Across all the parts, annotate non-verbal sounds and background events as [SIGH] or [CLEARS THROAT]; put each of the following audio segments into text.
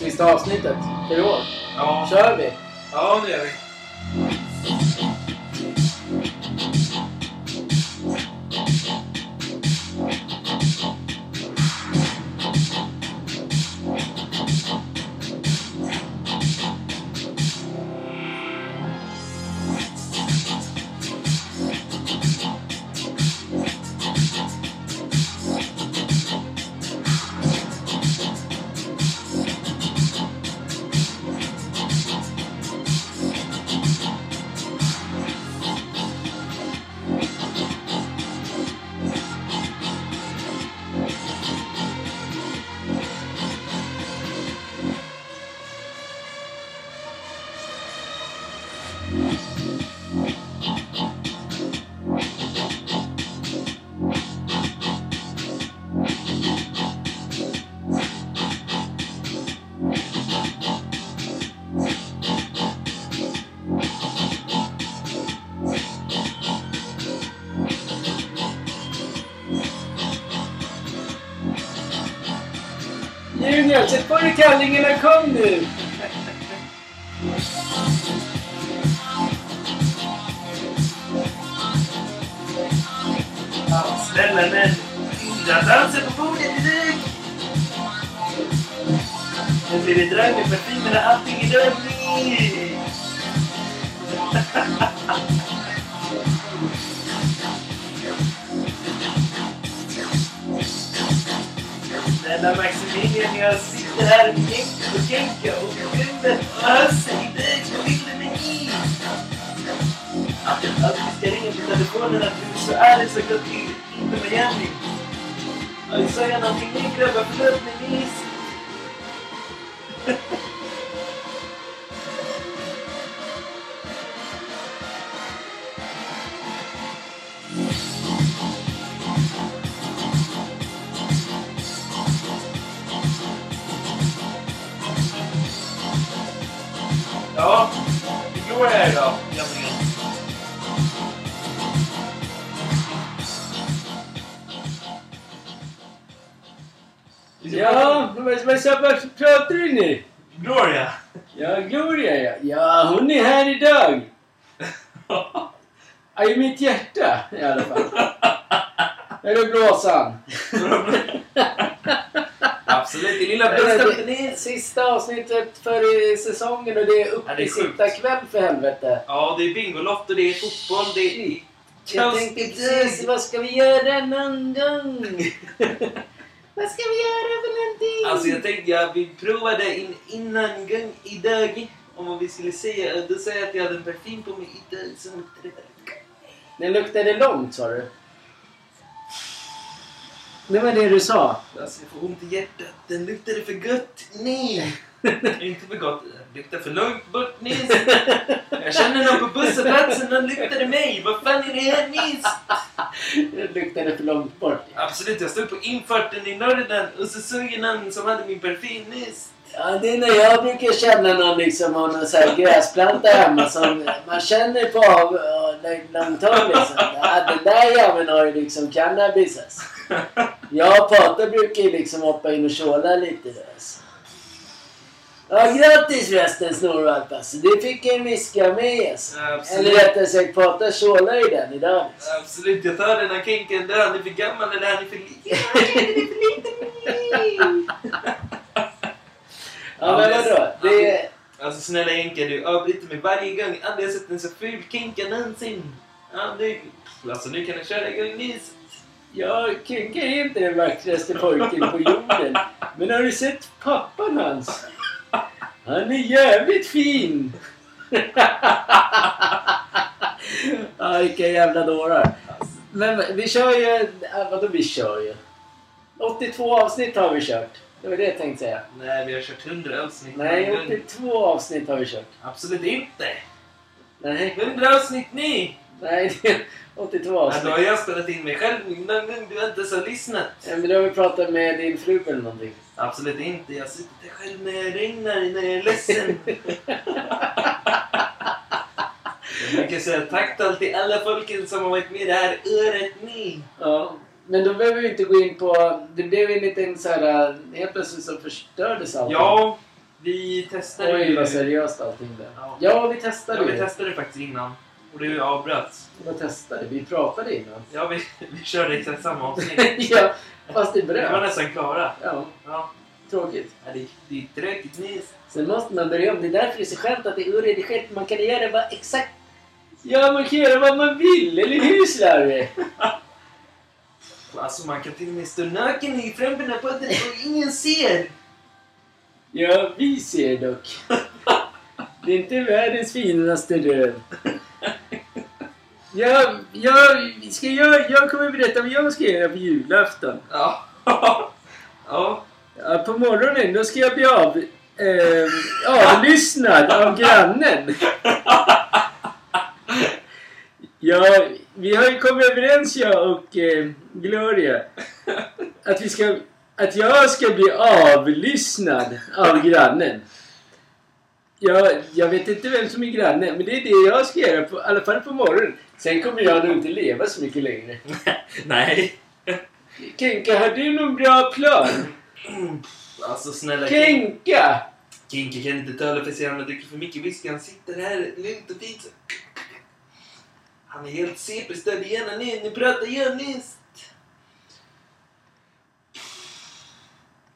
Sista avsnittet för i år. Ja, kör vi! ja det gör vi. Junior, sätt på dig kallingarna, kom nu! Snälla men. Jag dansar på bordet direkt. Nu blir det drag med parfymerna, allting är rörligt. [LAUGHS] Snälla Maximilian, jag sitter här och tänker och tänker och Gunde ösen Hasse i dig på med Att jag ska ringa på telefonen att du är så ärlig så klart till inte Miami. Alltså, ja, sa jag någonting mer grabbar? Förlåt mig nyss. [LAUGHS] Ja, vad, pratar du nu? Gloria! Ja, Gloria ja. Ja, hon är här idag. Ja, I mitt hjärta i alla fall. Eller blåsan. [LAUGHS] Absolut, det lilla bästa... det är sista avsnittet för säsongen och det är är uppesittarkväll för helvete. Ja, det är Bingolotto, det är fotboll, det är... Jag tänkte precis, vad ska vi göra någon gång? [LAUGHS] vad ska vi göra för någonting? Alltså jag tänkte, jag, vi provade in, innan gång idag om vad vi skulle säga. Då sa jag att jag hade en parfym på mig idag som luktade väldigt gott. Den luktade långt sa du. Det var det du sa. Alltså jag får ont i hjärtat. Den luktade för gott. Nej! [LAUGHS] Inte för gott. Den luktade för långt bort Nils. Jag känner någon på busshållplatsen. Den luktade mig. Vad fan är det här Nils? Den luktade för långt bort. Absolut, jag stod på infarten i Norrland och så såg jag någon som hade min parfym Nils. Ja, det är när jag brukar känna någon liksom har någon så här gräsplanta hemma som man känner på av långt håll liksom. Ja, den där jäveln har ju liksom cannabis alltså. Jag och Pata brukar ju liksom hoppa in och tjåla lite alltså. Ja, grattis förresten Snorvalp alltså. Du fick en whisky av mig alltså. Absolut. Eller rättare sagt, Pata tjålar ju den idag. Liksom. Absolut, jag tar den här kinken. Där han är för gammal eller han är för liten. Ja, men vadå? Det är... Alltså snälla Henke, du avbryter mig varje gång. Aldrig har sett en så ful kinka någonsin. Ja, det... Alltså nu kan du köra igång Nils. Ja, Kenke är inte den vackraste pojken på jorden. Men har du sett pappan hans? Han är jävligt fin! [LAUGHS] ja, vilka jävla dårar. Men vi kör ju... äh, Vadå vi kör ju? 82 avsnitt har vi kört. Det var det jag tänkte säga. Nej, vi har kört 100 avsnitt. Nej, 82 avsnitt har vi kört. Absolut inte. Nej, 100 avsnitt ni! nej det är 82 Men då avsnitt. har jag spelat in mig själv någon gång du inte ens har lyssnat. Ja, men då har vi pratat med din fru eller någonting. Absolut inte. Jag sitter själv när jag regnar, när jag är ledsen. [LAUGHS] Jag kan säga tack till alla folken som har varit med det här året ni. Ja, men då behöver vi inte gå in på... Det blev en liten så här... Helt plötsligt så förstördes allt. Ja, Vi testade Oj, ju... vad seriöst allting där. Ja. Ja, vi testade Ja, vi ju. testade faktiskt innan. Och det avbröts. Vad testade? Vi pratade innan. Ja, vi, vi körde exakt samma avsnitt. [LAUGHS] ja, fast det Vi var nästan klara. Ja, Ja. tråkigt. Ja, det, det är tråkigt nyss. Sen måste man börja om. Det är därför det är så skönt att det är oredigerat. Man kan göra vad exakt... Ja, man kan göra vad man vill, eller hur Slarve? [LAUGHS] Alltså man kan till och med stå naken i framför podden och ingen ser. Ja, vi ser dock. [LAUGHS] Det är inte världens finaste röv. Jag, jag, ska jag, jag kommer berätta vad jag ska göra på julafton. Ja. [LAUGHS] ja. Ja, på morgonen då ska jag bli av, eh, avlyssnad av grannen. [LAUGHS] Ja, vi har ju kommit överens jag och eh, Gloria att vi ska att jag ska bli avlyssnad av grannen. Ja, jag vet inte vem som är granne, men det är det jag ska göra, på, i alla fall på morgonen. Sen kommer jag nog inte leva så mycket längre. [LAUGHS] Nej. Kenka, har du någon bra plan? Alltså snälla Kenka! Kinky kan inte tala för sig han har druckit för mycket whisky. Han sitter här lugnt och fint. Han är helt CP-störd igen. Nu, nu pratar jag nyss.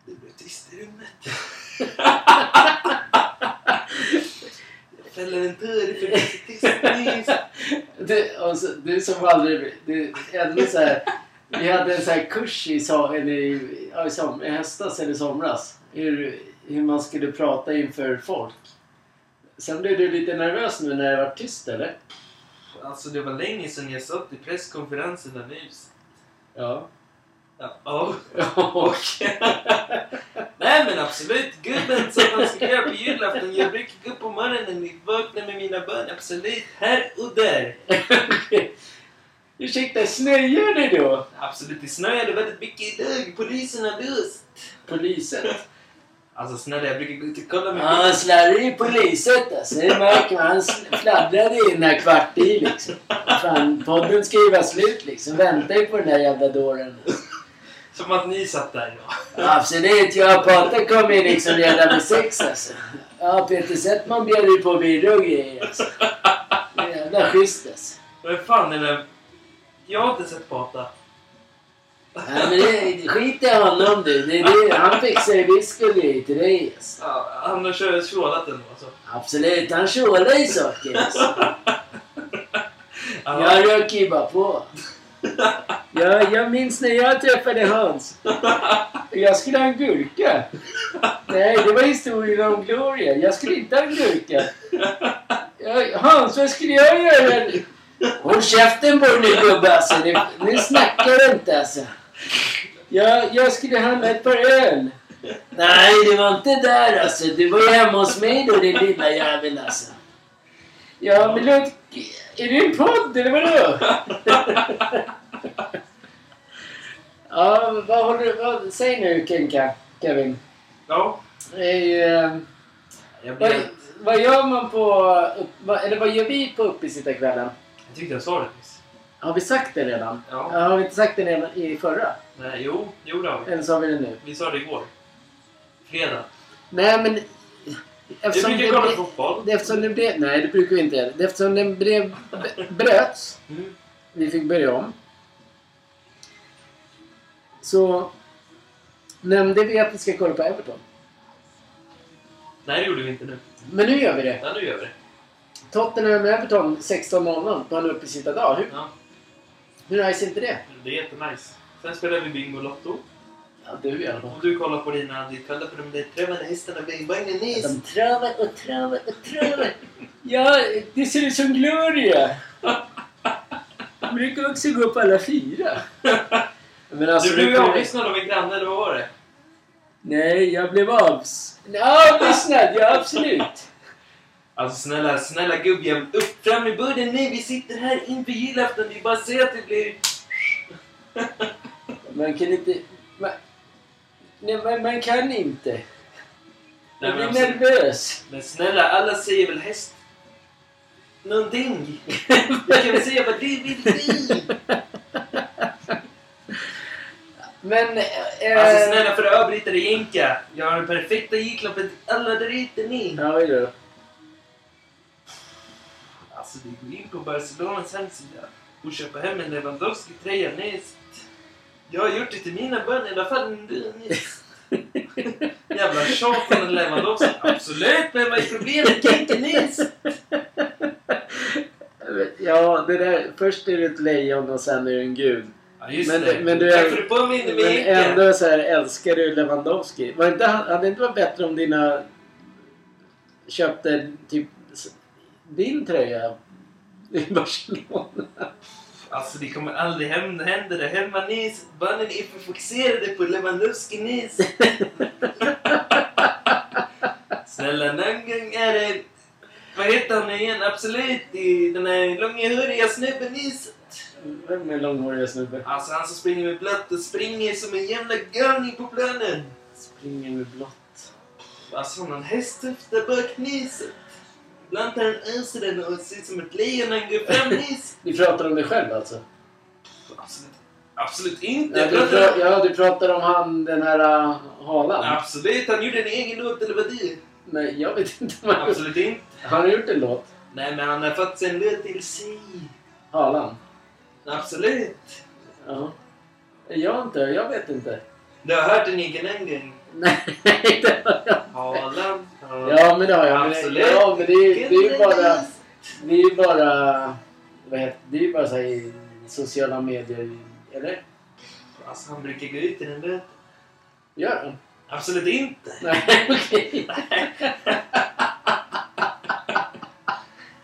Det blev tyst i rummet. [LAUGHS] [LAUGHS] För det är så tyst [LAUGHS] nyss. Det, är som aldrig... Det, ändå så här, vi hade en så här kurs i, eller i, ja, i, som, i höstas eller somras. Hur, hur man skulle prata inför folk. Sen blev du lite nervös nu när det var tyst eller? Alltså det var länge sedan jag satt i presskonferenserna nyss. Ja. Ja. Och, [LAUGHS] nej men absolut, gubben som man ska göra på julafton. Jag brukar gå upp på morgonen och vakna med mina barn. Absolut, här och där. [LAUGHS] Ursäkta, snöar det då? Absolut, det snöade väldigt mycket idag. Polisen har löst. Polisen? Alltså snälla, jag brukar gå ut och kolla med Ja, han slarvar i poliset alltså. Det märker man. Han fladdrade in en kvart i liksom. Fan, podden ska ju vara slut liksom. Vänta ju på den där jävla dåren. Som att ni satt där ja. Absolut, jag och Patte kom in liksom redan vid sex alltså. Ja, Peter Settman bjöd ju på birra och grejer alltså. Jävla schysst alltså. Vad fan är det? Jag har inte sett Pata. Nej men det, skit i honom du. Det, är det, han fixar ju whisky och grejer till dig alltså. Ja, han har tjålat ändå alltså. Absolut, han tjålar ju saker alltså. [LAUGHS] Ja. Jag röker ju bara på. Jag, jag minns när jag träffade Hans. Jag skulle ha en gurka. Nej, det var historien om Gloria. Jag skulle inte ha en gurka. Jag, Hans, vad skulle jag göra? Håll käften på dig nu gubbe alltså. Nu snackar du inte alltså. Jag, jag skulle handla ett par öl. Nej, det var inte där alltså. Du var ju hemma hos mig då din lilla jävel alltså. Ja, men lugnt. Är det en podd eller vadå? [LAUGHS] ja, vad håller du... Vad, säg nu Kenka, Kevin. Ja. Det är ju, eh, Jag, vad, blev, vad gör man på... vad- Eller vad gör vi på uppesittarkvällen? jag tyckte jag sa det nyss. Har vi sagt det redan? Ja. Har vi inte sagt det redan i förra? Nej, jo, jo det har vi. Eller sa vi det nu? Vi sa det igår. Fredag. Nej, men... Eftersom brukar det kolla blev- fotboll. Eftersom det blev... Nej, det brukar vi inte göra. Eftersom den blev, bröts, Mm. vi fick börja om. Så nämnde vi att vi ska kolla på Everton. Nej, det gjorde vi inte nu. Men nu gör vi det. Ja, nu gör vi det. Tottenham Everton 16.00 på en uppesittardag. Hur, Ja, hur nice är inte det? det är jättenice. Sen spelar vi Bingolotto. Ja, du i alla fall. Och du kollar på dina... Du kollar på de där trevande hästarna Bang Nice. De travar och travar och travar. Ja, det ser ut som Gloria. De brukar också gå på alla fyra. Men alltså, Du blev avlyssnad av en granne, eller vad var det? Nej, jag blev avs... Avlyssnad, ja absolut. Alltså snälla, snälla gubbjävel. Upp fram i budden nu. Vi sitter här inför julafton. Är bara säga att det blir... Man kan inte... Man, nej, man, man kan inte. Jag men, blir absolut. nervös. men snälla, alla säger väl häst... Någonting. [LAUGHS] Du kan väl säga vad du vill bli. Men Men... Eh, Alltså snälla för att avbryta dig Jenka. Jag har den perfekta julklappen till alla där ute ni. Ja, är det då? Alltså du går in på Barcelonas hemsida och köper hem en Lewandowski-tröja. Jag har gjort det till mina barn i alla fall. [LAUGHS] Jävla tjat från en Lewandowski. Absolut, men vad är problemet? Jenka näst. [LAUGHS] Ja, det där, först är du ett lejon och sen är du en gud. Ja just Men- det. men du Tack är- för att du påminner mig Men ändå så här älskar du Lewandowski. Var inte, hade det inte varit bättre om dina köpte typ din tröja i Barcelona? Alltså det kommer aldrig hända, hända det hemma Nis. Barnen är för fokuserade på Lewandowski Nis. [LAUGHS] Snälla någon gång är det... Vad heter han igen? Absolut, det är den här långhåriga snubben Nis. Vem är långhåriga snubbe? Alltså han som springer med blött och springer som en jävla galning på planen. Springer med blått. Alltså han har en hästhöft där bak Nis. Han öser den och ser ut som ett lejon när han går fram [LAUGHS] Nis. Vi pratar om dig själv alltså? Absolut, absolut inte. Ja Jag du, pratar ja, du pratar om han, den här uh, Haaland? Absolut, han gjorde en egen låt eller vad det är. Nej, jag vet inte vad han Absolut inte. Har han gjort en låt? Nej, men han har fått sig en låt till sig. Haaland? Absolut. Ja. Jag inte, jag vet inte. Du har hört en egen en gång. [LAUGHS] Nej, det har jag Haaland. Ja, men det har jag. Absolut. ja, men det är det är ju bara... Det är ju bara... Vad heter det? är ju bara så i sociala medier, eller? Alltså, han brukar gå ut i den låten. Gör han? Absolut inte. [LAUGHS] Nej, okej. [LAUGHS]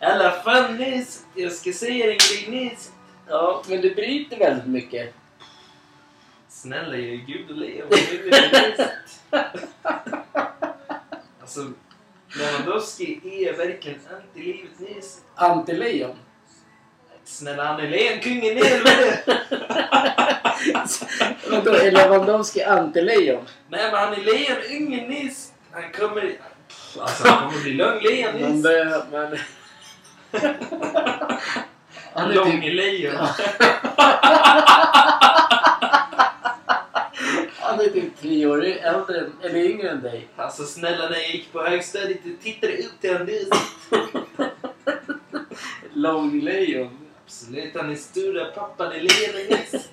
Alla fall Nils. Jag ska säga en grej Nils. Ja, men det bryter väldigt mycket. Snälla, jag är gud och lejon. [LAUGHS] Vad är det Nils? Alltså, Lewandowski är verkligen anti-livet Nils. Antilejon. Snälla, han är lejonkungen i helvete. Vadå, är Lewandowski antilejon? Nej, men han är lejonungen Nils. Han kommer... Alltså, han kommer bli lång lejon Man Nils. bör, men... [LAUGHS] Han är Lång typ... lejon. [LAUGHS] [LAUGHS] Han är typ tre år äldre, eller yngre än dig. Alltså snälla, när jag gick på högstadiet och tittade upp till honom. Det Långlejon. Absolut, han är stora pappan i lejonen Nils.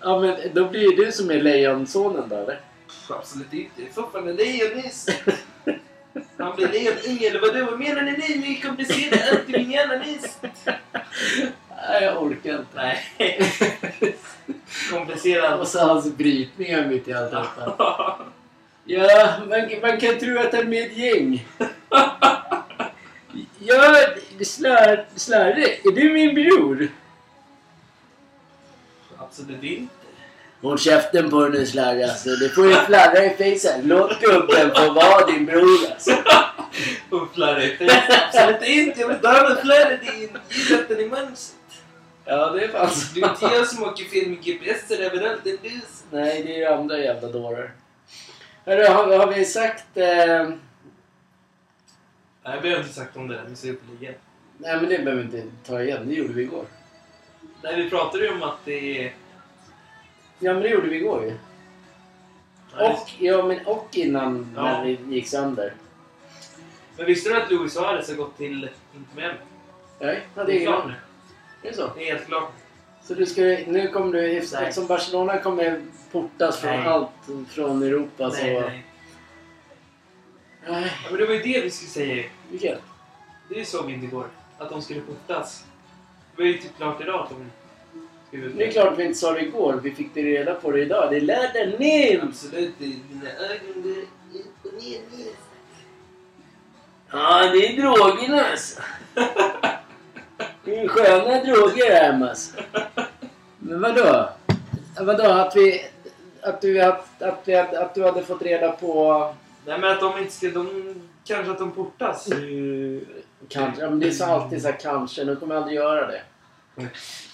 Ja, men då blir ju du som är lejonsonen då, eller? Absolut inte. Jag är fortfarande lejon Nils. [LAUGHS] Han blir lejonunge eller vadå? Vad menar ni? Ni komplicerar allt i min hjärna Nils. Nej, jag orkar inte. Nej. Komplicerar Och så hans brytningar mitt i allt detta. Ja, man, man kan tro att han är med ett gäng. Ja, Slar- Slarre, är du min bror? Absolut inte. Håll käften på dig nu Slarre alltså. Det får ju flarra i fejsen. Låt gubben få vara din bror alltså. Och flarret. Absolut inte. Jag vill ha någon flarret i gillratten i mönstret. Ja, det är fan. Det är inte jag som åker fel med GPS överallt. Det är du som... Nej, det är ju andra jävla dårar. Hörru, har, har vi sagt... Eh, Nej, vi har inte sagt om det där med superligan. nej, men det behöver vi inte ta igen. Det gjorde vi igår. Nej, vi pratade ju om att det är... Ja, men det gjorde vi igår ju. Och, ja, men och innan Ja. när det gick sönder. Men visste du att Luis Suarez har gått till Inter Miami? Nej, ja, Det är klart nu. Är det så? Det är helt klart. Så du ska, nu kommer du, Nej. eftersom Barcelona kommer portas från Nej. allt från Europa så... Nej, nej. Nej, Ja, men det var ju det vi skulle säga ju. vilket? Det såg vi inte igår. Att de skulle portas. Det var ju typ klart idag att de. Det är klart vi inte sa det igår. Vi fick det reda på det idag. Det är lördag nu! Absolut. Dina ögon går upp och ner, ner. Ja, det är drogerna alltså. Det är sköna droger här alltså. Men vadå? Vadå att vi... Att du, att, att, vi, att, att du hade fått reda på... Nej, men att de inte ska... De, kanske att de portas. Uh, kanske. Men det är så alltid så här kanske. Nu kommer aldrig göra det.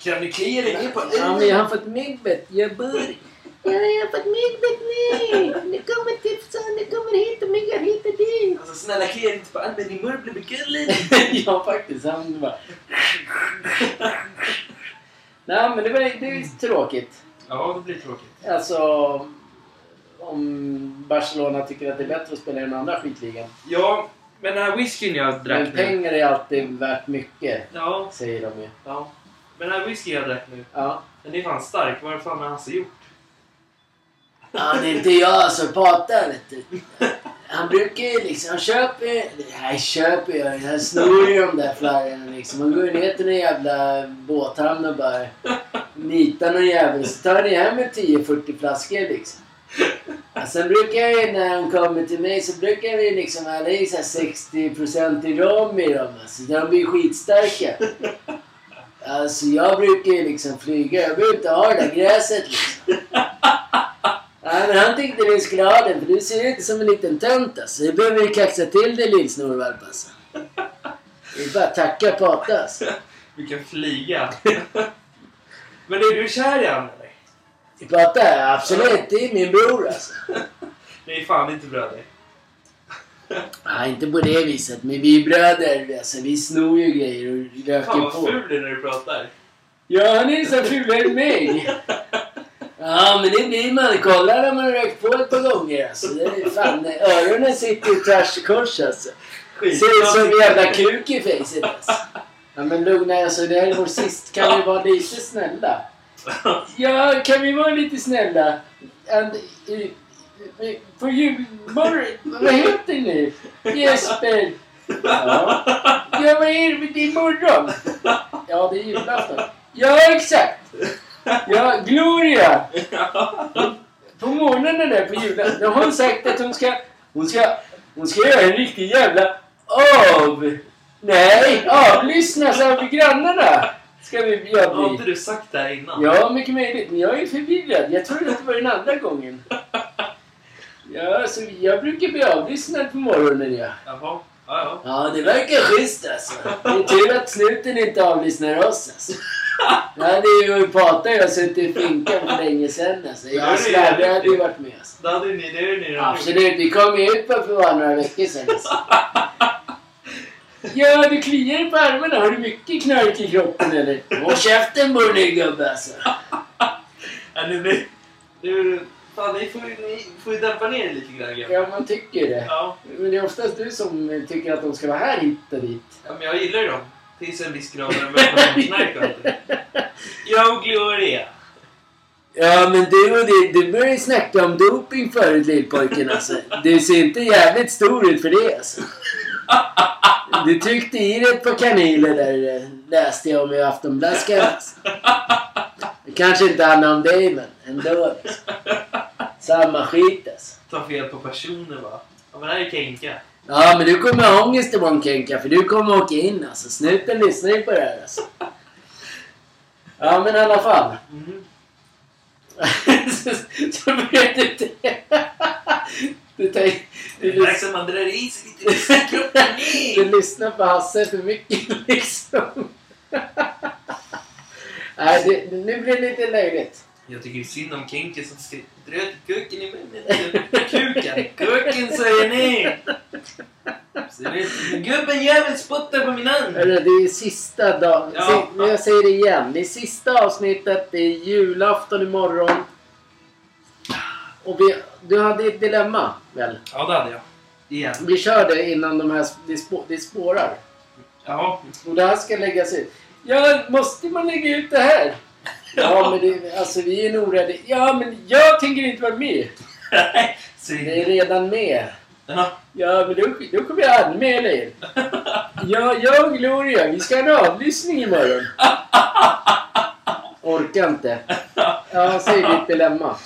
Klia dig ner på Ja, men jag har fått myggbett. Jag bör... Ja, jag har fått myggbett nu. Nu kommer tipsen. Nu kommer hit och myggar hit och dit. Alltså snälla klia dig inte på armen. Din mor blir begullig. [LAUGHS] ja, faktiskt. Han bara... Nej, men det var det är tråkigt. Ja, det blir tråkigt. Alltså, om Barcelona tycker att det är bättre att spela i den andra skitligan. Ja, men den här whiskyn jag Men drack nu. pengar är alltid värt mycket, Ja, säger de ju. ja. Men den whiskyn jag drack nu, Ja. den är fan stark. Vad fan har Hasse gjort? Ja, det är inte jag som pratar, vet du. Han brukar ju liksom, han köper Nej, köper jag. Han snor ju de där flyerna liksom. Han går ju ner till en jävla båthamn och bara nitar någon jävel. Så tar ni hem med 10-40 flaskor liksom. Och sen brukar jag ju när han kommer till mig så brukar vi liksom i så här 60% i rom i dem. Alltså, de blir skitstarka. Alltså jag brukar ju liksom flyga. Jag behöver inte ha det där gräset liksom. [LAUGHS] Nej, men han tyckte vi skulle ha den för du ser ut som en liten tönt alltså. Du behöver ju kaxa till dig lill-snorvalp alltså. Det är bara att tacka och prata alltså. [LAUGHS] Vilken flyga. [LAUGHS] men är du kär i han eller? Vi pratar absolut, det är min bror alltså. Det är fan inte bröder. Nej, inte på det viset. Men vi är bröder. Alltså, vi snor ju grejer och Fan röker vad på. ful du är när du pratar. Ja, han är så fulare än mig. Ja, men det blir man. Kolla när man har rökt på ett par gånger alltså. Det är fan, öronen sitter ju tvärs och kors alltså. Ser ut som en jävla kuk i fejset alltså. Ja men lugna alltså, det här är vår sist. Kan vi vara lite snälla? [LAUGHS] Ja, kan vi vara lite snälla? And, på julmorgon... Vad heter ni? Jesper? Ja. Ja, vad är det med din morgon? Ja, det är julafton. Ja, exakt. Ja, Gloria. På morgonen där på julafton, då har hon sagt att hon ska... Hon ska, hon ska göra en riktig jävla av... Nej, avlyssnas av grannarna. Ska vi jag Har bli. inte du sagt det här innan? Ja, mycket möjligt. Men jag är förvirrad. Jag trodde att det var den andra gången. Ja, så jag brukar bli avlyssnad på morgonen, ja. Jaha. Ja, ja. Ja, det verkar schysst alltså. Det är tur att snuten inte avlyssnar oss alltså. [LAUGHS] Jag hade ju pratat jag suttit i finkan för länge sedan alltså. Jag Slabbe det. hade ju varit med alltså. Det hade ni, det är ni Absolut, vi kom ju ut på för bara några veckor sedan alltså. [LAUGHS] Ja, du kliar på armarna. Har du mycket knark i kroppen eller? Håll käften dig gubbe alltså. Ja, nu blir... Fan, ni får, ni får ju dämpa ner lite grann. Ja, man tycker det. Ja. Men det är oftast du som tycker att de ska vara här hit och dit. ja, men jag gillar ju dem. Tills en viss grad när de börjar prata. Jag och Gloria. Ja, men du och det, du började ju snacka om doping förut lillpojken alltså. Du ser inte jävligt stor ut för det alltså. Du tryckte i dig ett par kanyler där läste jag om i Aftonblaskan alltså. Det kanske inte handlar om dig men ändå liksom. Samma skit alltså. Ta fel på personer va. Ja, men det här är Kenka. Ja, men du kommer ha ångest imorgon Kenka för du kommer åka in alltså. Snuten lyssnar ju på det här alltså. Ja, men i alla fall. Mm. [LAUGHS] så, så började du... Du, tänk, du, Det lys- att man drar i sig lite musikrocken du lyssnar på Hasse för mycket liksom. Nej, det, nu blir det lite löjligt. Jag tycker synd om Kenke som dra ut kuken i munnen. Kuken! Kuken säger ni! Gubben jävel spottar på min hand! Det är sista dagen. Ja. Men jag säger det igen. Det är sista avsnittet. Det är julafton imorgon. Och vi, du hade ett dilemma väl? Ja, det hade jag. Igen. Vi kör det innan de här det, spå, det spårar. Ja. Och det här ska läggas ut. Ja, måste man lägga ut det här? Ja, men det, alltså vi är nog rädda. Ja, men jag tänker inte vara med. [LAUGHS] Säg Det är redan med. Ja. Ja, men då, då kommer jag anmäla er. Ja, jag och Gloria, vi ska ha en avlyssning imorgon. Orkar inte. Ja, säg ditt dilemma.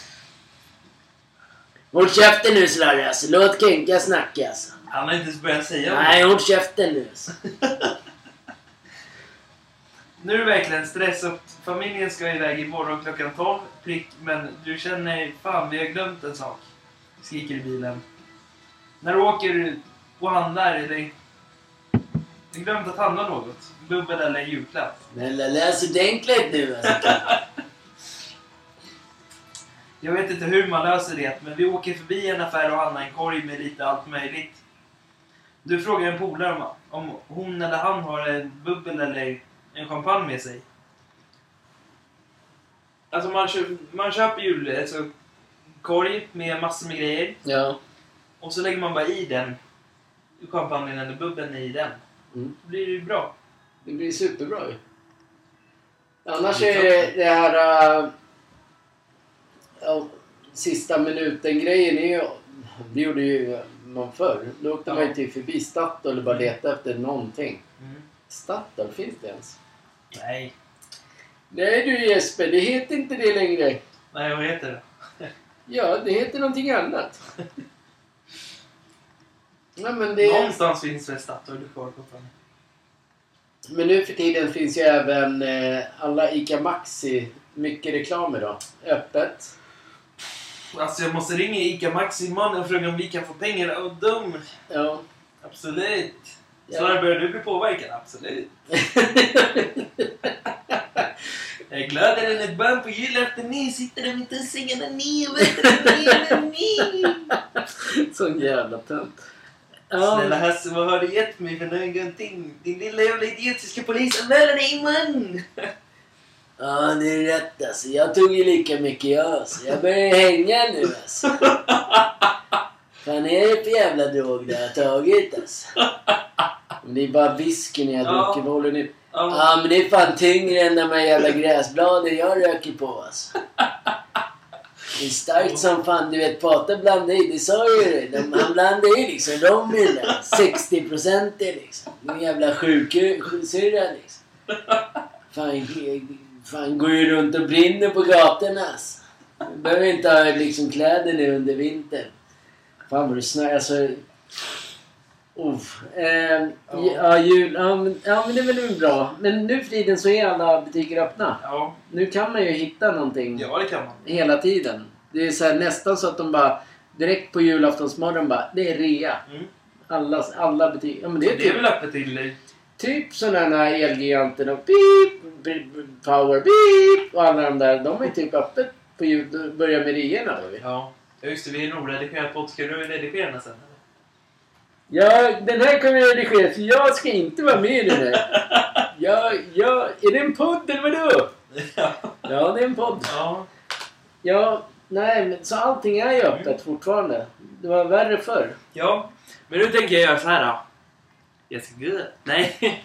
Håll käften nu Slarre alltså. Låt Kenka snacka alltså. Han har inte ens börjat säga. Nej, håll käften nu alltså. [LAUGHS] Nu är det verkligen stress och familjen ska iväg imorgon klockan 12 prick, men du känner fan vi har glömt en sak. Skriker i bilen. När du åker och handlar eller du glömt att handla något. Bubbel eller julklapp. Snälla läs ordentligt nu alltså. [LAUGHS] Jag vet inte hur man löser det, men vi åker förbi en affär och handlar en korg med lite allt möjligt. Du frågar en polare om, om hon eller han har en bubbel eller en champagne med sig. Alltså man, köper, man köper jul... Alltså, korg med massor med grejer. Ja. Och så lägger man bara i den champagnen eller bubbeln i den. Mm. Då blir det ju bra. Det blir superbra ju. Annars är det det här... äh, ja, sista minuten-grejen är ju... Det gjorde ju man förr. Då åkte man ju till förbi Statoil och bara letade efter någonting. Mm. Statoil, finns det ens? Nej. Nej du Jesper, det heter inte det längre. Nej, vad heter det? Ja, det heter någonting annat. Ja, men, det... Någonstans finns väl Statoil kvar fortfarande. men nu för tiden finns ju även eh, alla ICA Maxi, mycket reklam idag, öppet. Alltså jag måste ringa Ica Maxi imorgon och fråga om vi kan få pengar av dem. Ja. Absolut. Ja. Så börjar du bli påverkad? Absolut. [LAUGHS] Jag är glad att ett barn på julafton ni sitter där sängen och ni på [LAUGHS] ni. Sån jävla tönt. Snälla Hasse, vad har du gett mig för någonting? Din lilla jävla idiot, jag ska polisanmäla dig imorgon! Ja, det är rätt alltså. Jag tog ju lika mycket jag alltså. Jag börjar hänga nu alltså. [LAUGHS] Fan är det för jävla drog du har tagit alltså? Men [LAUGHS] det är bara whiskyn jag Ja. dricker. Vad håller ni... Ja, men det är fan tyngre än de här jävla gräsbladen jag röker på alltså. Det är starkt som fan. Du vet Pater blandade i, det sa ju det. De, han blandade i liksom rom i den där. 60 procent liksom. Din jävla sjuksyrra liksom. Fan, fan går ju runt och brinner på gatorna alltså. Du behöver inte ha liksom kläder nu under vintern. Fan vad du snackar. Alltså, Uff. Eh, ja, jul. Ja men, ja, men det är väl bra. Men nu för tiden så är alla butiker öppna. ja, Nu kan man ju hitta någonting ja, det kan man. hela tiden. Det är så här, nästan så att de bara direkt på julaftonsmorgon bara, det är rea. Mm. Alla, alla butiker. Ja men det är Det är typ, väl öppet till... typ sådana här Elgiganten och beep, beep, Power beep och alla de där. De är typ öppet på jul, börjar med reorna då. Ja. Ja just det, vi är nog redigerat på Ska du redigera den sen? Ja, den här kommer jag redigera för jag ska inte vara med i den här. Ja, ja, är det en podd eller vadå? Ja. Ja, det är en podd. Ja. Ja, nej, men så allting är ju öppet fortfarande. Det var värre förr. Ja. Men nu tänker jag göra så här då. Yes, good. Nej. [LAUGHS]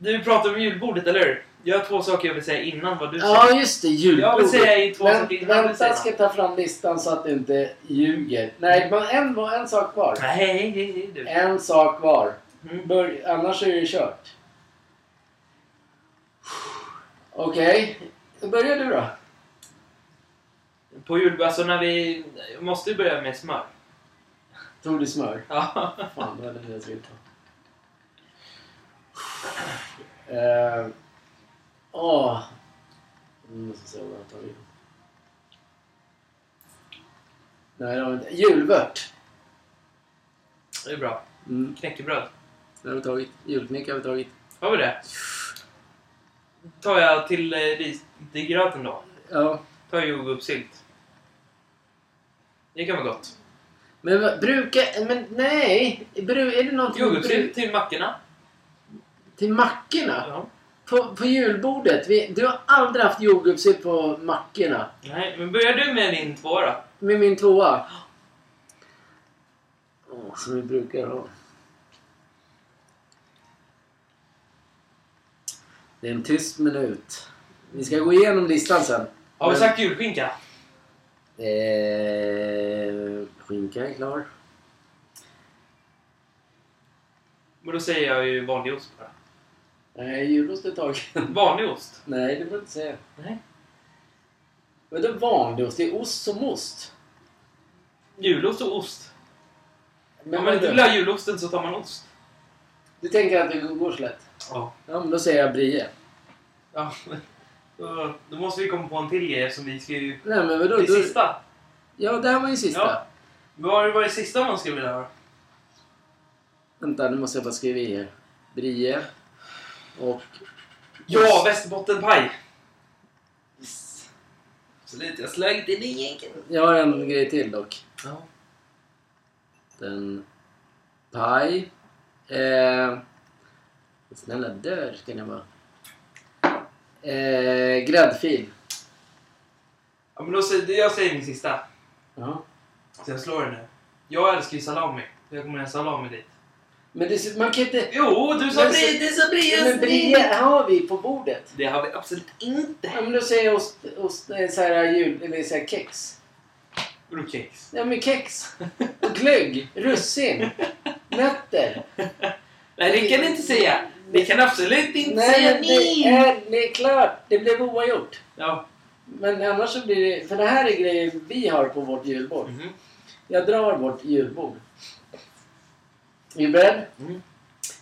Du pratar om julbordet, eller hur? Jag har två saker jag vill säga innan vad du Ja, säger. just det. Julbordet. Jag vill säga i två Vänt, saker innan du Vänta, säger jag ska ta fram listan så att du inte ljuger. Nej, men en, en sak kvar. Nej, hej, hej, du. En sak var. Mm. Bör, annars är det kört. Okej. Då börjar du då. På jul, alltså när vi... Måste vi börja med smör? Tog du smör? [LAUGHS] Ja. Fan, det var det jag skulle ta. Eh, Åh. Nu måste jag se vad jag tar in. Nej, det har vi inte. Julvört. Det är bra. Mm, Knäckebröd. det har vi tagit. Julknäck har vi tagit. Har vi det? Tar jag till eh, ris till gröten då. Ja. Tar jag jordgubbssylt. Det kan vara gott. Men vad- brukar... Men nej! Bru, är det någonting... Jordgubbssylt till mackorna. Till mackorna? Ja. På, på julbordet? Vi, du har aldrig haft jordgubbssylt på mackorna? Nej, men börjar du med din tvåa då? Med min tvåa? Åh, som vi brukar ha. Det är en tyst minut. Vi ska gå igenom listan sen. Har vi Men- sagt julskinka? Eh, skinka är klar. Men då säger jag ju vanlig ost bara. Nej, julost är tagen. [LAUGHS] Vanlig ost? Nej, det får du inte säga. Nej. Vadå vanlig ost? Det är ost som ost. Julost och ost. Men Om man inte vill ha julosten så tar man ost. Du tänker att det går så lätt? Ja. Ja, men då säger jag brie. ja. Då, då måste vi komma på en till grej som vi ska ju... Nej, men vadå? Det Då, sista. ja, det här var ju sista. Ja. Vad var det sista man skulle vilja ha? Vänta, nu måste jag bara skriva i här. Brie. Och... Ja, västerbottenpaj! Absolut, jag slagit in i jänken. Jag har en grej till dock. Ja. Den... Paj. Eh... Snälla dör ska ni vara. Eh, gräddfil. men då säger, jag säger min sista. Ja. Så jag slår den nu. Jag älskar ju salami. Jag kommer ha salami dit. Men det, man kan inte... Jo, du sa brie, det sa brie. Men brie har vi på bordet. Det har vi absolut inte. Ja, men då säger jag ost, ost eh, så här jul, eller så här kex. Vadå kex? Ja men kex. Och glögg. Russin. Nötter. Nej, det kan ni inte säga. Ni kan absolut inte Nej säga men det är, det är klart. Det blev oavgjort. Ja. Men annars så blir det... För det här är grejer vi har på vårt julbord. Mhm. Jag drar vårt julbord. Är? Mm.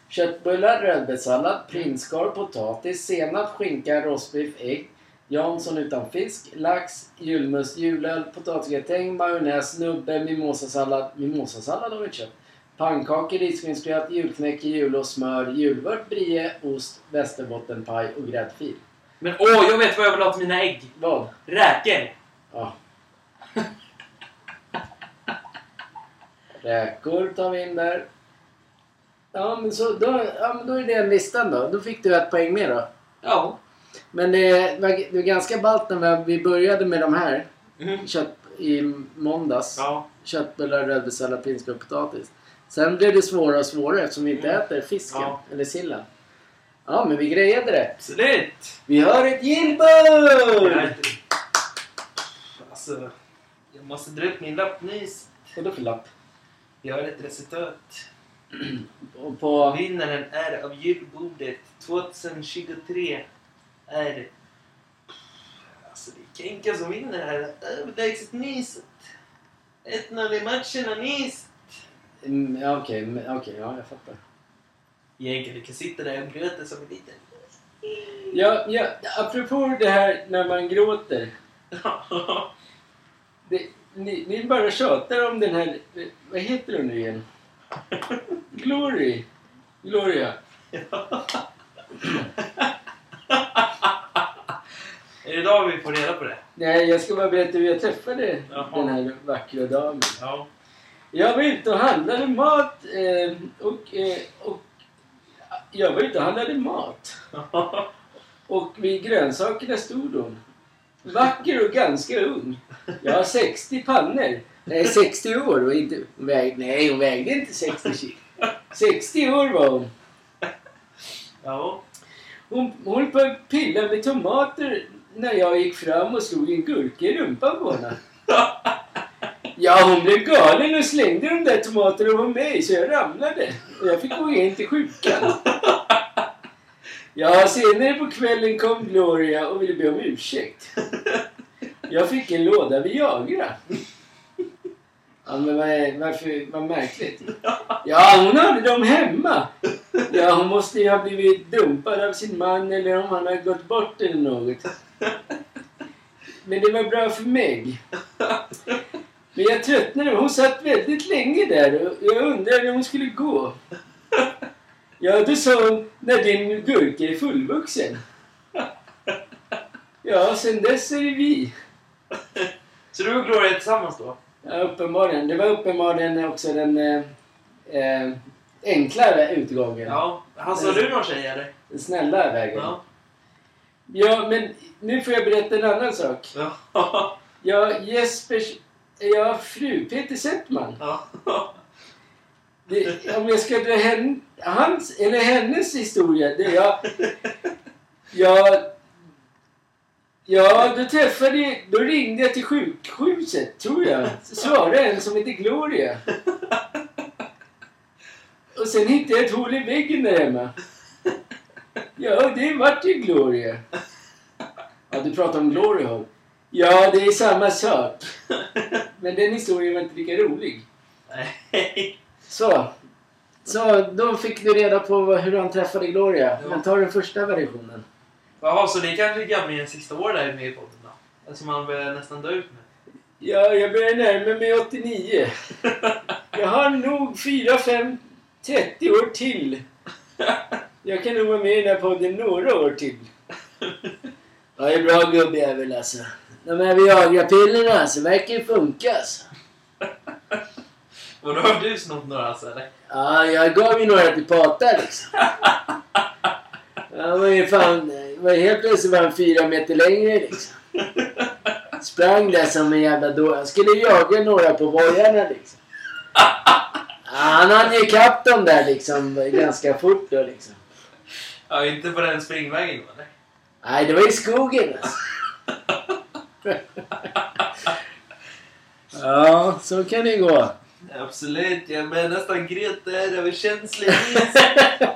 Köttbullar, rödbetssallad, prinskorv, potatis, senap, skinka, rostbiff, ägg. Jansson utan fisk, lax, julmust, julöl, potatisgratäng, majonnäs, nubbe, mimosasallad. Mimosasallad har vi inte köpt. Pannkakor, risgrynsgröt, julknäcke, julost, smör, julvört, brie, ost, västerbottenpaj och gräddfil. Men åh, jag vet vad jag vill ha till mina ägg. Vad? Räkor. Ja. Räkor tar vi in där. Ja, men, så, då, ja, men då är det listan då. Då fick du ett poäng mer då. Ja. Men det var, det var ganska ballt när vi började med de här. Mhm. Kött i måndags. Ja. Köttbullar, rödbetssallad, prinskorv och potatis. Sen blev det svårare och svårare eftersom vi inte Mm. äter fisken. Ja. Eller sillen. Ja, men vi grejade det. Absolut. Vi har ett gillbord! Alltså, jag måste dra upp min lappnys. Vadå för lapp? Jag har ett resultat. [CLEARS THROAT] Och på... Vinnaren är av julbordet 2023 är... Alltså det är Kenka som vinner här. Överlägset nyset. 1-0 i matchen och nys. Mm, ja, Okej, men- okej, ja jag fattar. Egentligen, du kan sitta där och gråta som en liten... Ja, ja, apropå det här när man gråter. [LAUGHS] Det, ni, ni bara tjatar om den här... Vad heter hon nu igen? Glory. Gloria. är det idag vi får reda på det? Nej, jag ska bara berätta hur jag träffade Jaha. den här vackra damen. Ja. Jag var ute och handlade mat eh, och, eh, och... Jag var ute och handlade mat. [LAUGHS] Och vid grönsakerna stod hon. Vacker och ganska ung. Jag har 60 pannor. Nej, 60 år och inte... Hon vägde, nej, hon vägde inte 60 kilo. 60 år var hon. ja. Hon, hon på att pilla med tomater när jag gick fram och slog en gurka i rumpan på henne. Ja, hon blev galen och slängde de där tomaterna på mig så jag ramlade. Och jag fick gå in till sjukan. Ja, senare på kvällen kom Gloria och ville be om ursäkt. Jag fick en låda Viagra. Ja, men vad, är- varför, vad märkligt. Ja, hon hade dem hemma. Ja, hon måste ju ha blivit dumpad av sin man eller om han har gått bort eller något. Men det var bra för mig. Men jag tröttnade. Hon satt väldigt länge där och jag undrade när hon skulle gå. Ja, då sa hon när din gurka är fullvuxen. Ja, sen dess är det vi. Så du och Gloria är tillsammans då? Ja, uppenbarligen. Det var uppenbarligen också den eh, eh, enklare utgången. Ja. Har du någon tjej eller? Den snälla vägen. Ja. Ja, men nu får jag berätta en annan sak. Ja. [LAUGHS] Ja, Jespers... Ja, fru Peter Settman. Ja. [LAUGHS] Det, om jag ska dra hen, hans, eller hennes historia. Det jag... [LAUGHS] Ja... Ja, då träffade... Då ringde jag till sjukhuset, tror jag. Svarade en som heter Gloria. Och sen hittade jag ett hål i väggen där hemma. Ja, det vart ju Gloria. Ja, du pratar om Glory Hole. Ja, det är samma sak. Men den historien var inte lika rolig. Nej. Så. Så, då fick du reda på hur han träffade Gloria. Men ta den första versionen. Jaha, så det är kanske Gabriels sista år där med i podden då? Alltså man börjar nästan dö ut nu. Ja, jag börjar närma mig 89. [LAUGHS] Jag har nog 4, 5, 30 år till. Jag kan nog vara med i den här podden några år till. Ja, det är bra gubbjävel alltså. De här Viagra-pillerna alltså, verkar funka alltså. Vadå, har du snott några alltså eller? Ja, jag gav ju några till Pata liksom. [LAUGHS] Ja, var ju fan... Var helt plötsligt var han fyra meter längre liksom. Sprang där som en jävla då. Jag skulle jaga några på bojarna liksom. Han hann ju ikapp dem där liksom ganska fort då liksom. Ja, inte på den springvägen va? Nej. Nej, det var i skogen alltså. [LAUGHS] Ja, så kan det gå. Absolut, jag börjar nästan gråta där över känslig is.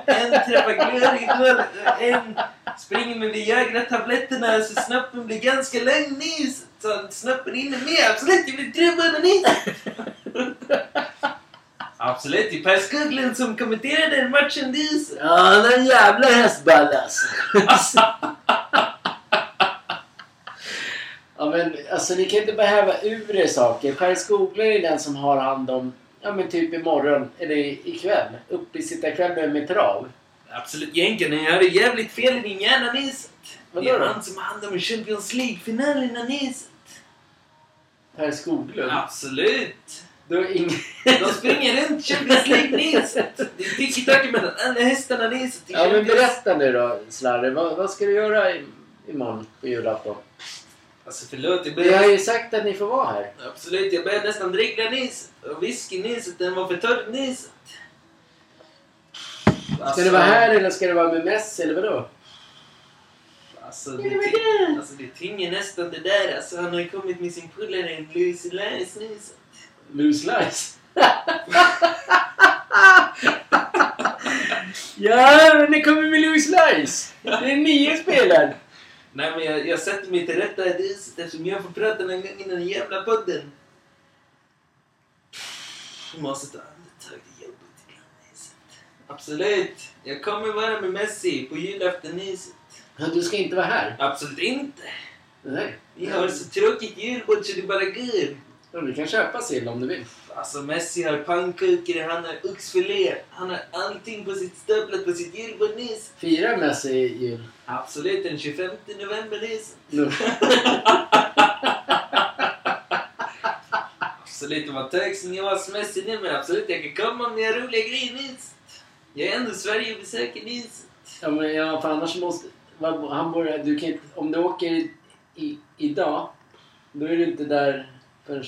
En träffar glöd igår, en springer med de Viagra-tabletterna så snoppen blir ganska lång nys. Så snoppen hinner med. Absolut, jag träffa den is. [LAUGHS] Absolut, det är Per Skoglund som kommenterade den matchen nys. Ja, han är en jävla hästballe alltså. [LAUGHS] Ja men alltså ni kan inte behöva ur er saker. Per Skoglund är den som har hand om, ja men typ imorgon, eller ikväll, uppesittarkvällen med trav. Absolut, Jänken, jag hade jävligt fel i din hjärna Niset. Det är då? han som har hand om Champions League-finalerna Niset. Per Skoglund. Absolut. Då är ing... De springer runt Champions League Niset. Det är tiki-taka mellan alla hästarna Niset. Ja men berätta nu då Slarre, vad, vad ska du göra i, imorgon på julafton? Alltså förlåt, jag Vi börjar... har ju sagt att ni får vara här. Absolut, jag började nästan drickla Niset. Och whisky-Niset, den var för torr Niset. Ska du vara här eller ska du vara med Messi eller vadå? Alltså det, ting- alltså det tynger nästan det där. Alltså han har ju kommit med sin polare Lucy Lais Niset. Loose lies. ja, men det kommer med Loose lies. Det är nio spelare. Nej men jag, jag sätter mig till rätta i Niset eftersom jag får prata någon gång innan den jävla podden. Jag måste ta andetag, Absolut, jag kommer vara med Messi på julafton Niset. Ja, du ska inte vara här. Absolut inte. Nej. Vi har så tråkigt julbord så det bara går. Ja, du kan köpa sill om du vill. Alltså Messi har pannkakor, han har oxfilé, han har allting på sitt staplat på sitt julbord Nis. Firar Messi jul? Absolut, den 25 november. Nu. Absolut, tack som jag var som Messi nu men absolut jag kan komma om ni har roliga grejer Nis. Jag är ändå Sverigebesökare Nis. Ja, men ja, för annars måste... vad- Han börjar, du kan inte, om du åker i, i, idag, då är du inte där förrän...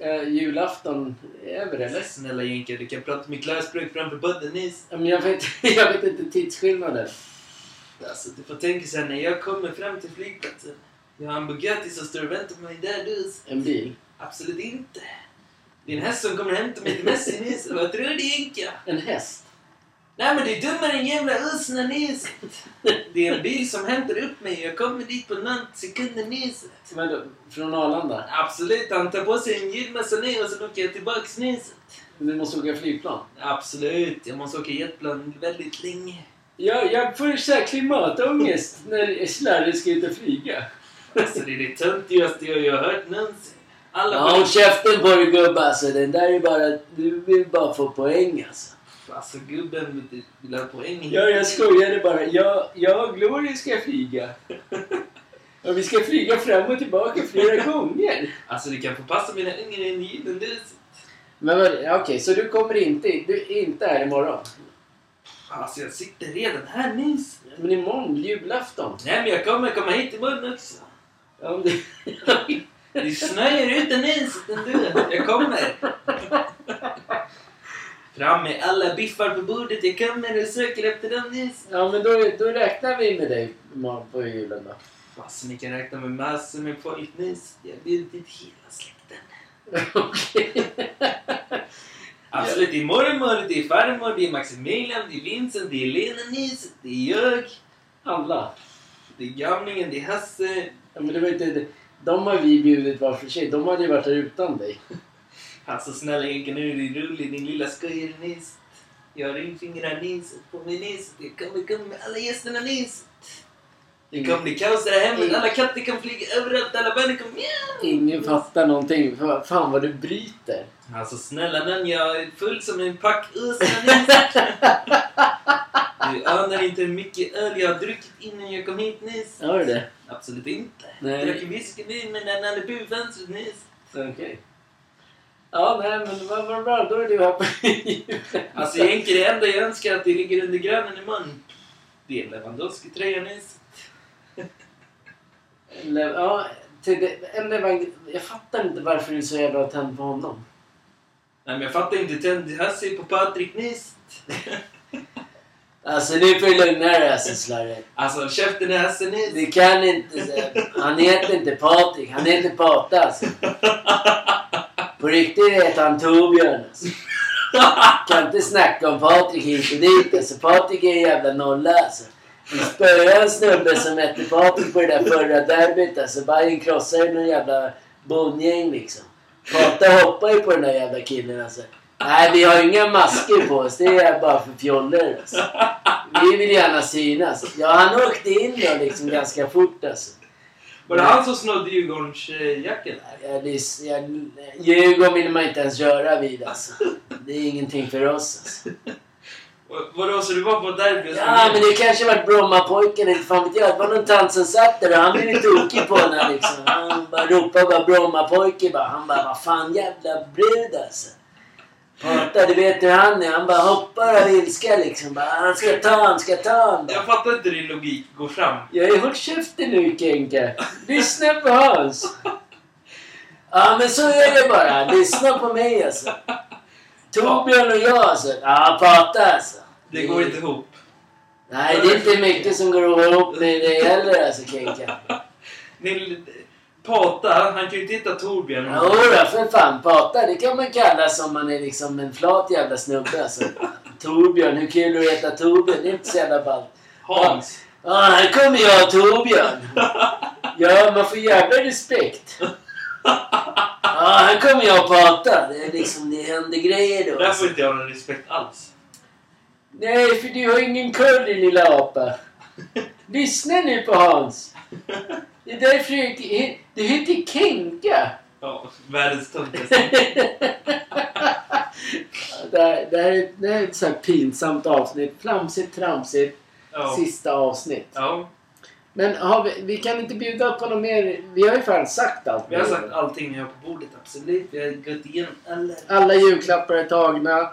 Eh, julafton är över, eller? Snälla Jänka, du kan prata med klarspråk framför podden Nis. Ja, men jag vet, [LAUGHS] jag vet inte tidsskillnaden. Alltså du får tänka så här när jag kommer fram till flygplatsen. Jag har en Bugatti som står och väntar på mig där dus. En bil. Absolut inte. En häst som kommer hämta mig till Messi Nis. Vad tror du Jänka? En häst. Nej men det är dummare än jävla Usna Niset. [LAUGHS] Det är en bil som hämtar upp mig. Jag kommer dit på någon sekunder Niset. Men då, från Arlanda. Absolut, han tar på sig en julmössa ner och så åker jag tillbaks Niset. Du måste åka flygplan. Absolut, jag måste åka jetplan väldigt länge. Jag, jag får så här klimatångest när Slarre ska ut och flyga. Alltså det är det töntigaste jag har hört någonsin. Alla Ja, håll käften på dig gubbe alltså. Den där är bara... Du vill bara få poäng alltså. Alltså gubben vill- ha poäng. Ja, jag skojade bara. Jag, jag och Glory ska flyga. Och vi ska flyga fram och tillbaka flera gånger. Alltså det kan få passa mina ungar i dus. Men okej, så du kommer inte... Du är inte här imorgon? Alltså jag sitter redan här nyss. Men imorgon, julafton. Nej men jag kommer komma hit imorgon också. Ja, om [LAUGHS] det... Det snöar utan nyset ändå. Jag kommer. Fram med alla biffar på bordet. Jag kommer och söker efter dem nyss. ja, men då, då räknar vi med dig imorgon på julen då. Alltså ni kan räkna med massor med folk nyss. Jag har bjudit hela släkten. Okej. Absolut, det är mormor, det är farmor, det är Maximilian, det är Vincent, det är Lena nyss, det är jag, Alla. det är gamlingen, det är Hasse. Ja, men det var inte... De har vi bjudit var för sig. De hade ju varit här utan dig. [LAUGHS] Alltså snälla Henke, nu är det roligt din lilla skojare nyss. Jag har ringfingrar nyss på mig nyss. Jag kommer komma med alla gästerna nyss. Det kommer bli kaos där hemma. Alla katter kan flyga överallt. Alla barn kommer mjau. Ingen fattar någonting. Fa- Fan vad du bryter. Alltså snälla nån, jag är full som en pack. Du [LAUGHS] anar inte hur mycket öl jag har druckit innan jag kom hit nyss. Har du det? Absolut inte. Nej. Jag drack en whisky nu men den hade på fönstret nyss. Okej. Ja, nej men vad bra. Då är du här på. [LAUGHS] Alltså egentligen det enda jag önskar att det ligger under granen imorgon. Det är Lewandowski-tröjan nyss. [LAUGHS] Ja, till det, jag fattar inte varför du är så jävla tänd på honom. Nej, men jag fattar inte. Tänd Hasse på Patrik Nist. [LAUGHS] Alltså nu får du lugna dig alltså Slarre. Alltså, käften är Hasse Nist. Du kan inte... Han heter inte Patrik, han heter Pata alltså. På riktigt heter han Torbjörn alltså. Kan inte snacka om Patrik hit och dit alltså. Patrik är en jävla nolla alltså. Vi spöade en snubbe som hette Patrik på det där förra derbyt alltså. Bajen krossade någon jävla bondgäng liksom. Pata hoppar ju på den där jävla killen alltså. Nej, vi har inga masker på oss. Det är bara för fjollor alltså. Vi vill gärna synas. Ja, han åkte in då liksom ganska fort alltså. Var det han som snodde det- jag, Djurgården vill man inte ens röra vid alltså. Det är ingenting för oss alltså. Vadå, så du var på derby? Ja, men det kanske var Brommapojken, inte fan vet jag. Det var någon tant som satt där och han blev tokig på den liksom. Han bara ropade bara Brommapojke bara. Han bara, vad fan jävla brud alltså. Prata, du vet hur han är. Han bara hoppar av ilska liksom. Bara, han ska ta han ska ta han. bara. Jag fattar inte din logik. Gå fram. Jag är hårt käften nu Kenka. Lyssna på Hans. Ja men så är det bara. Lyssna på mig alltså. Torbjörn och jag alltså. Ja prata alltså. Det går inte ihop. Nej det är inte mycket som går ihop med det heller alltså Kenka. Ni, Pata, han kan ju inte hitta Torbjörn. Jodå för fan. Prata det kan man kalla som man är liksom en flat jävla snubbe alltså. Torbjörn, hur kul att heta Torbjörn. Det är inte så jävla ballt. Hans. Ja, här kommer jag Torbjörn. Ja, man får jävla respekt. Ja, här kommer jag och prata. Det är liksom, det händer grejer då. Där Alltså. får inte jag någon respekt alls. Nej, för du har ingen kurd din lilla apa. Lyssna nu på Hans. Det är därför du heter, du heter Kenka. Ja, världens töntigaste. [LAUGHS] det, här, det, här är, det här är ett så här pinsamt avsnitt. Flamsigt, tramsigt. Ja. Sista avsnitt. ja. Men har vi, vi kan inte bjuda på något mer. Vi har ju fan sagt allt. Vi har sagt allting vi har på bordet, absolut. Vi har gått igenom alla... Alla julklappar är tagna.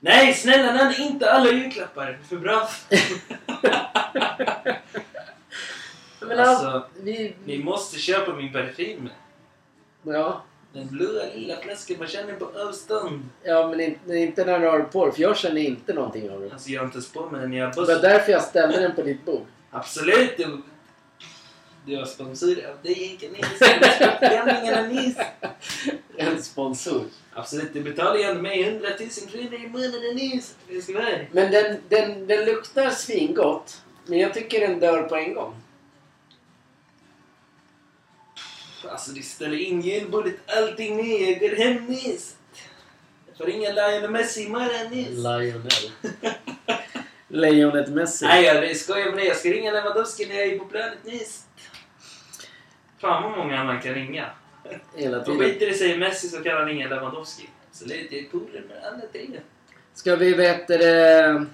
Nej, snälla nämn inte alla julklappar. För bra. [LAUGHS] Men Alltså, alltså, vi... Ni måste köpa min parfym. Ja, Den blåa lilla flaskan man känner på avstånd. ja, men inte, inte när du har på dig, För jag känner inte någonting av det. Alltså jag har inte ens på mig den. Jag Det var därför jag ställde den på ditt bord. Absolut! Det... Det var sponsor av dig, [LAUGHS] Inka Nils. En sponsor. Absolut, du betalar ju ändå mig 100 000 kronor i månaden Nils. Vara. Men den, den, den luktar svingott. Men jag tycker den dör på en gång. Alltså det ställer in julbordet, allting med. Jag går hem Nils. Jag får ringa Lionel Messi imorgon Nils. Lionel. [LAUGHS] Lejonet Messi. Nej, jag skojar med dig. Jag ska ringa Lewandowski när jag är på planet Nils. Fan vad många han kan ringa. Hela Om tiden. skiter det sig i Messi så kan han ringa Lewandowski. Så det är polare med alla tre. Ska vi veta det,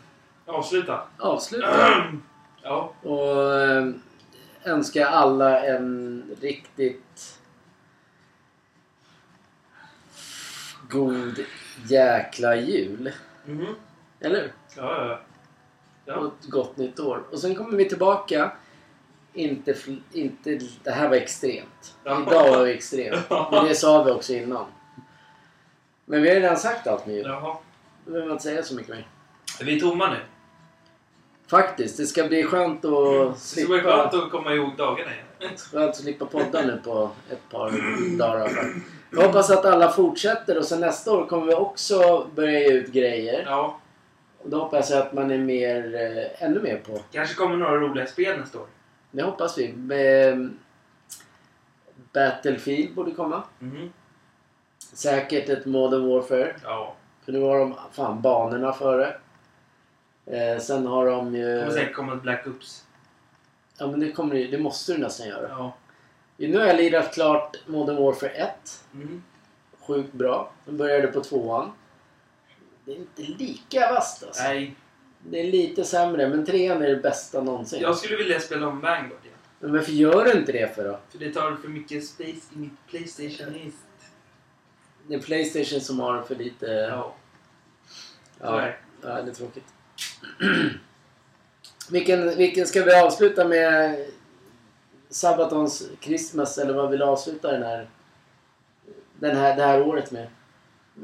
Avsluta. avsluta? [CLEARS THROAT] ja. Och eh, önska alla en riktigt god jäkla jul. Mhm. Eller hur? Ja, ja, ja. Och ett gott nytt år. Och sen kommer vi tillbaka. Inte, inte det här var extremt. Ja. Idag var det extremt. [LAUGHS] Men det sa vi också innan. Men vi har redan sagt allt med jul. Jaha. Då behöver man inte säga så mycket mer. Är vi tomma nu? Faktiskt, det ska bli skönt att Det ska bli slippa, skönt att komma ihåg dagarna igen. skönt att slippa podda nu på ett par dagar. Jag hoppas att alla fortsätter och sen nästa år kommer vi också börja ge ut grejer. Ja. Och då hoppas jag att man är mer, eh, ännu mer på. Kanske kommer några roliga spel nästa år. Det hoppas vi. Eh, Battlefield borde komma. Mhm. Säkert ett Modern Warfare. Ja. För nu har de fan banorna före. Eh, sen har de Det ju... kommer säkert komma ett Black Ops. Ja men det, kommer, det måste du nästan göra. Ja. Nu har jag lirat klart Modern Warfare 1. Mhm. Sjukt bra. Jag började på tvåan. Det är inte lika vasst alltså. Nej. Det är lite sämre men trean är det bästa någonsin. Jag skulle vilja spela om Vanguard igen. Men varför gör du inte det för då? För det tar för mycket space i mitt Playstation East. Det är Playstation som har för lite... Ja. Ja, det. ja det är tråkigt. [CLEARS THROAT] vilken, vilken ska vi avsluta med? Sabatons Christmas eller vad vill du avsluta den här, den här, det här året med?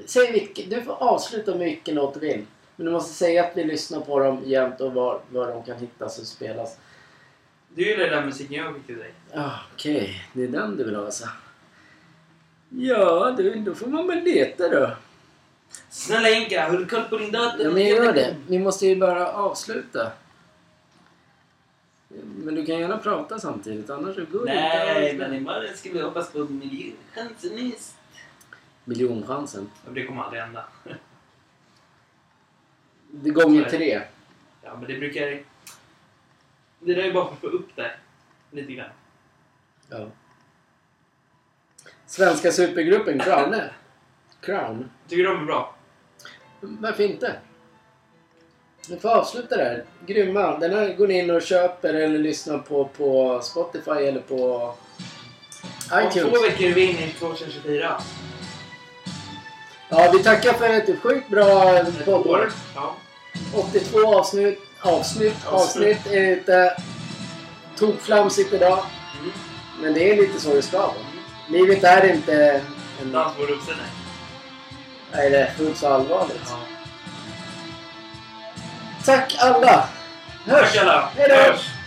Säg vilken, du får avsluta med vilken låt du vill. Men du måste säga att vi lyssnar på dem jämt och var, var de kan hittas och spelas. Du gillar den musiken jag fick till dig. Ah, Okej, det är den du vill ha alltså? Ja, du, då får man väl leta då. Snälla Inka, har du koll på din dator? Ja, men jag gör det. Vi måste ju bara avsluta. Men du kan gärna prata samtidigt, annars går det Nej, inte. men imorgon ska vi hoppas på. Miljonchansen. Ja, Det kommer aldrig hända. Det gånger tre. Ja, men det brukar... Det där är bara för att få upp det lite grann. Ja. Svenska supergruppen Crown. Crown. Tycker du de är bra? Varför inte? Vi får avsluta där. Grymma. Den här går ni in och köper eller lyssnar på på Spotify eller på Om iTunes. två veckor är vi inne i 2024. Ja, vi tackar för ett sjukt bra poddår. år. Ja. 82 avsnitt, avsnitt, avsnitt är ute. Tokflamsigt idag. Mm. Men det är lite så det ska vara. Livet är inte en... Dans på rubbsen. Nej, det är fullt så allvarligt. Ja. Tack alla! Hörs! Tack alla! Hej då! Hörs!